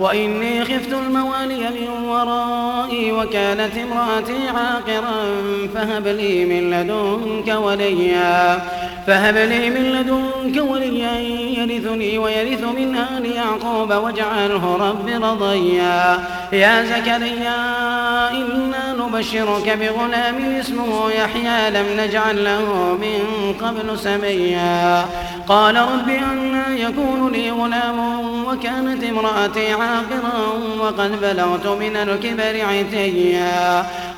وإني خفت الموالي من ورائي وكانت امرأتي عاقرا فهب لي من لدنك وليا. فهب لي من لدنك وليا يرثني ويرث من آل يعقوب واجعله رب رضيا. يا زكريا إنا نبشرك بغلام اسمه يحيى لم نجعل له من قبل سميا. قال رب أنا يكون لي غلام وكانت امرأتي عاقرا وقد بلغت من الكبر عتيا.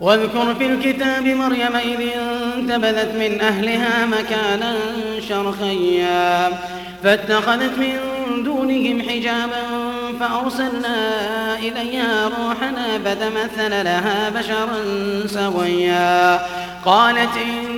واذكر في الكتاب مريم إذ انتبذت من أهلها مكانا شرخيا فاتخذت من دونهم حجابا فأرسلنا إليها روحنا فتمثل لها بشرا سويا. قالت إني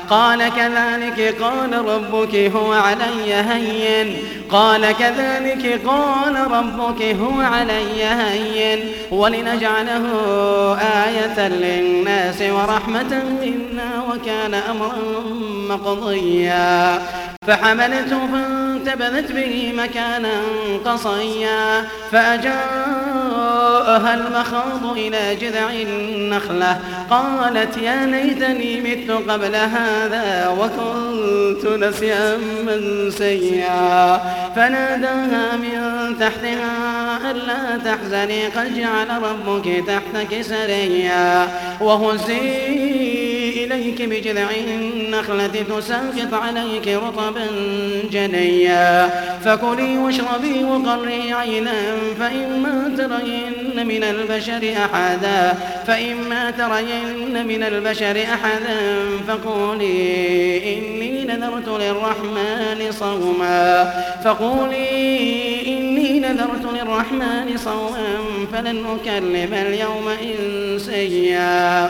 قال كذلك قال ربك هو علي هين. قال كذلك قال ربك هو علي هين. ولنجعله آية للناس ورحمة منا وكان أمرا مقضيا. فحملته فانتبذت به مكانا قصيا فأجاءها المخاض إلى جذع النخلة قالت يا ليتني مت قبل هذا وكنت نسيا منسيا فناداها من تحتها ألا تحزني قد جعل ربك تحتك سريا وهزي إليك بجذع النخلة تساقط عليك رطبا جنيا. فكلي واشربي وقري عينا فإما ترين من البشر أحدا فإما ترين من البشر أحدا. فقولي إني نذرت للرحمن صوما. فقولي إني نذرت للرحمن صوما فلن أكلم اليوم إنسيا.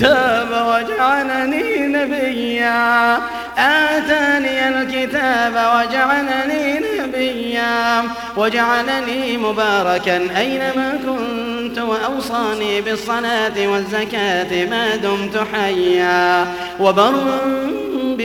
الكتاب وجعلني نبيا. آتاني الكتاب وجعلني نبيا. وجعلني مباركا أينما كنت وأوصاني بالصلاة والزكاة ما دمت حيا. وبرا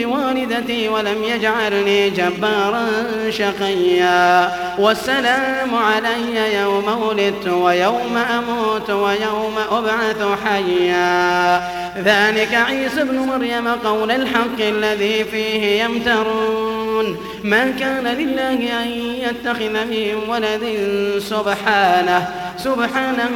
بوالدتي ولم يجعلني جبارا شقيا. والسلام علي يوم ولدت ويوم أموت ويوم أبعث حيا. ذلك عيسى ابن مريم قول الحق الذي فيه يمترون. ما كان لله أن يتخذ من ولد سبحانه. سبحانه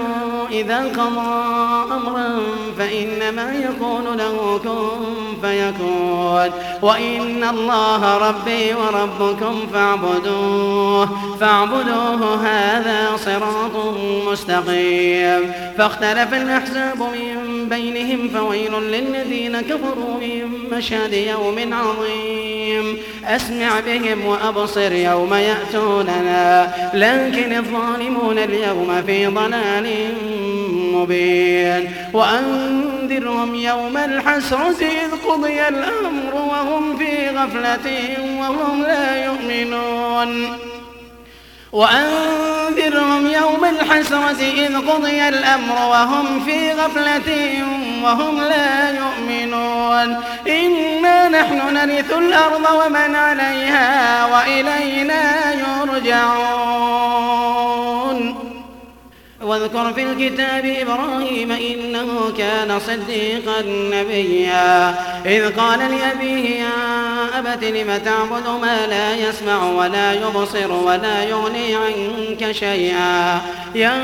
إذا قضى أمرا فإنما يكون له كن فيكون وإن الله ربي وربكم فاعبدوه فاعبدوه هذا صراط مستقيم فاختلف الأحزاب من بينهم فويل للذين كفروا من مشهد يوم عظيم أسمع بهم وأبصر يوم يأتوننا لكن الظالمون اليوم في ضلال مبين. وأنذرهم يوم الحسرة إذ قضي الأمر وهم في غفلة وهم لا يؤمنون. وأنذرهم يوم الحسرة إذ قضي الأمر وهم في غفلة وهم لا يؤمنون. إنا نحن نرث الأرض ومن عليها وإلينا يرجعون. واذكر في الكتاب إبراهيم إنه كان صديقا نبيا. إذ قال لأبيه يا أبت لم تعبد ما لا يسمع ولا يبصر ولا يغني عنك شيئا؟ يا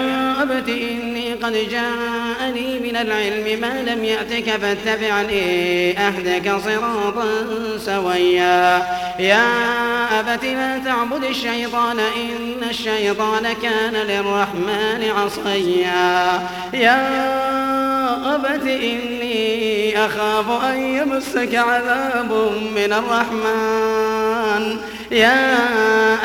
أبت إني قد جاءني من العلم ما لم يأتك فاتبعني أهدك صراطا سويا. يا أبت لا تعبد الشيطان إن الشيطان كان للرحمن عصيا. يا أبت إني أخاف أن يمسك عذاب من الرحمن. يا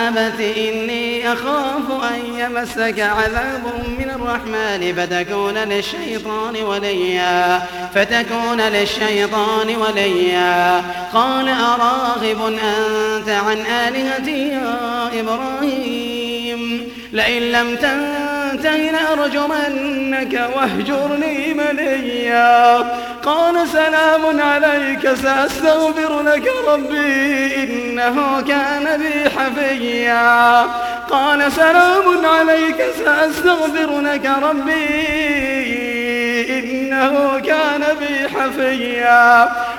أبت إني أخاف أن يمسك عذاب من الرحمن. فتكون للشيطان وليا. فتكون للشيطان وليا. قال أراغب أنت عن آلهتي يا إبراهيم. لئن لم تنته لأرجمنك واهجرني مليا. قال سلام عليك سأستغفر لك ربي إنه كان بي حفيا. قال سلام عليك سأستغفر لك ربي إنه كان بي حفيا.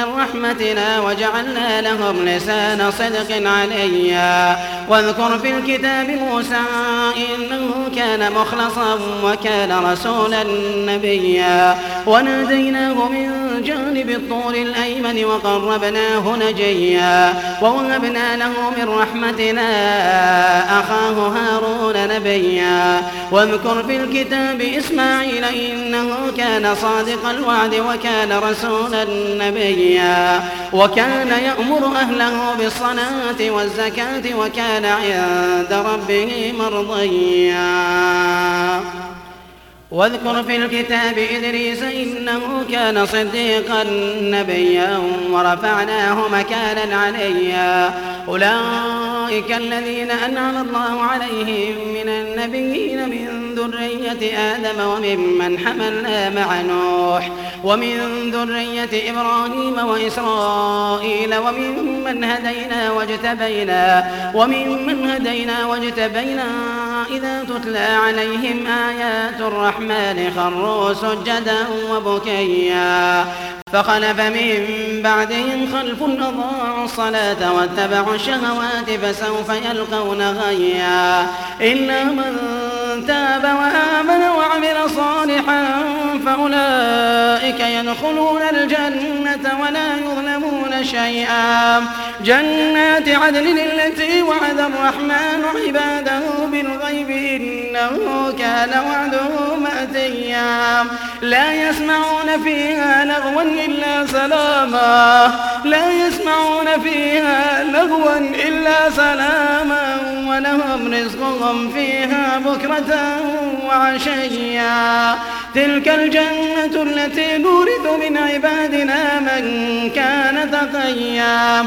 من رحمتنا وجعلنا لهم لسان صدق عليا. واذكر في الكتاب موسى إنه كان مخلصا وكان رسولا نبيا. وناديناه من جانب الطور الأيمن وقربناه نجيا. ووهبنا له من رحمتنا أخاه هارون نبيا. واذكر في الكتاب إسماعيل إنه كان صادق الوعد وكان رسولا نبيا. وكان يأمر أهله بالصلاة والزكاة وكان عند ربه مرضيا. واذكر في الكتاب إدريس إنه كان صديقا نبيا ورفعناه مكانا عليا. أولئك الذين أنعم الله عليهم من النبيين من ذرية آدم وممن حملنا مع نوح. ومن ذرية إبراهيم وإسرائيل وممن هدينا واجتبينا وممن هدينا واجتبينا إذا تتلى عليهم آيات الرحمن خروا سجدا وبكيا فخلف من بعدهم خلف أضاعوا الصلاة واتبعوا الشهوات فسوف يلقون غيا إلا من تاب وآمن وعمل صالحا فأولئك أولئك يدخلون الجنة ولا يظلمون شيئا. جنات عدن التي وعد الرحمن عباده بالغيب إنه كان وعده مأتيا. لا يسمعون فيها لغوا إلا سلاما. لا يسمعون فيها لغوا إلا سلاما. ولهم رزقهم فيها بكرة وعشيا. تلك الجنة التي نورث من عبادنا من كان تقيا.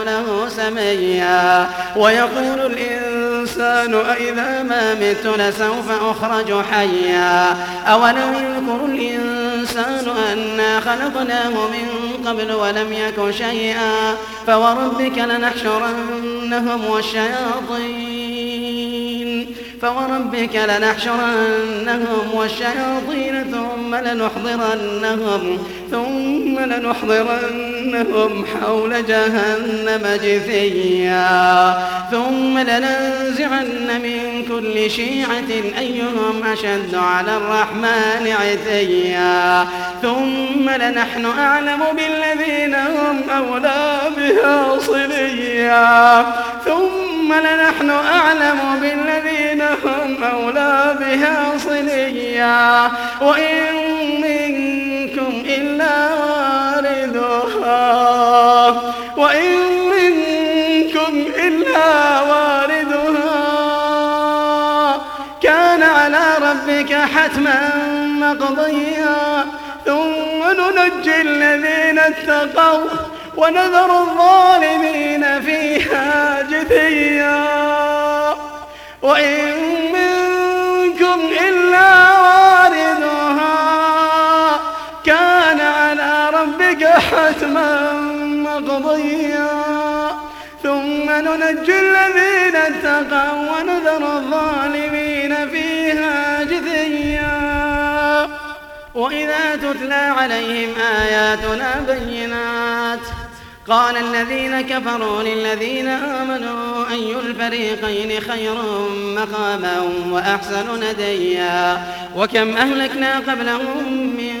له سميا. ويقول الإنسان أئذا ما مت لسوف أخرج حيا. أولم يذكر الإنسان أنا خلقناه من قبل ولم يك شيئا. فوربك لنحشرنهم والشياطين فوربك لنحشرنهم والشياطين ثم لنحضرنهم ثم لنحضرنهم حول جهنم جثيا ثم لننزعن من كل شيعة أيهم أشد على الرحمن عتيا ثم لنحن أعلم بالذين هم أولى بها صليا ثم لنحن أعلم بالذين هم أولى بها صليا. وإن منكم إلا واردها. وإن منكم إلا واردها. كان على ربك حتما مقضيا. ثم ننجي الذين اتقوا. ونذر الظالمين فيها جثيا. وإن منكم إلا واردها كان على ربك حتما مقضيا. ثم ننجي الذين اتقوا ونذر الظالمين فيها جثيا. وإذا تتلى عليهم آياتنا بينات قال الذين كفروا للذين آمنوا أي الفريقين خير مقاما وأحسن نديا وكم أهلكنا قبلهم من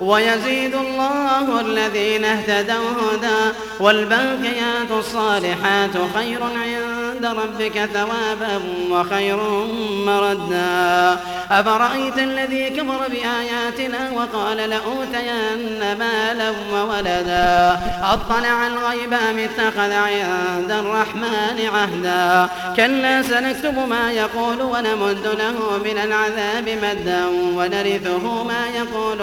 ويزيد الله الذين اهتدوا هدى والباقيات الصالحات خير عند ربك ثوابا وخير مردا. أفرأيت الذي كفر بآياتنا وقال لأوتين مالا وولدا؟ أطلع الغيب أم اتخذ عند الرحمن عهدا؟ كلا سنكتب ما يقول ونمد له من العذاب مدا ونرثه ما يقول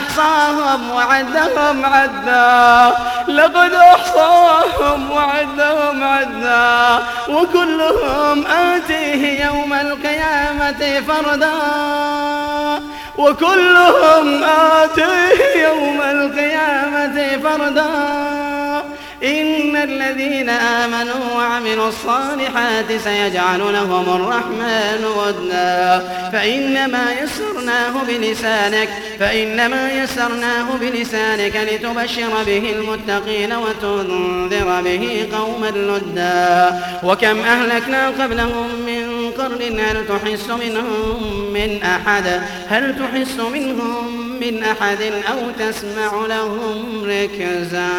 أحصاهم وعدهم عدا. لقد أحصاهم وعدهم عدا. وكلهم آتيه يوم القيامة فردا. وكلهم آتيه يوم القيامة فردا. إن الذين آمنوا وعملوا الصالحات سيجعل لهم الرحمن ودا فإنما يسرناه بلسانك فإنما يسرناه بلسانك لتبشر به المتقين وتنذر به قوما لدا وكم أهلكنا قبلهم من قرن هل تحس منهم من أحد؟ هل تحس منهم من أحد أو تسمع لهم ركزا؟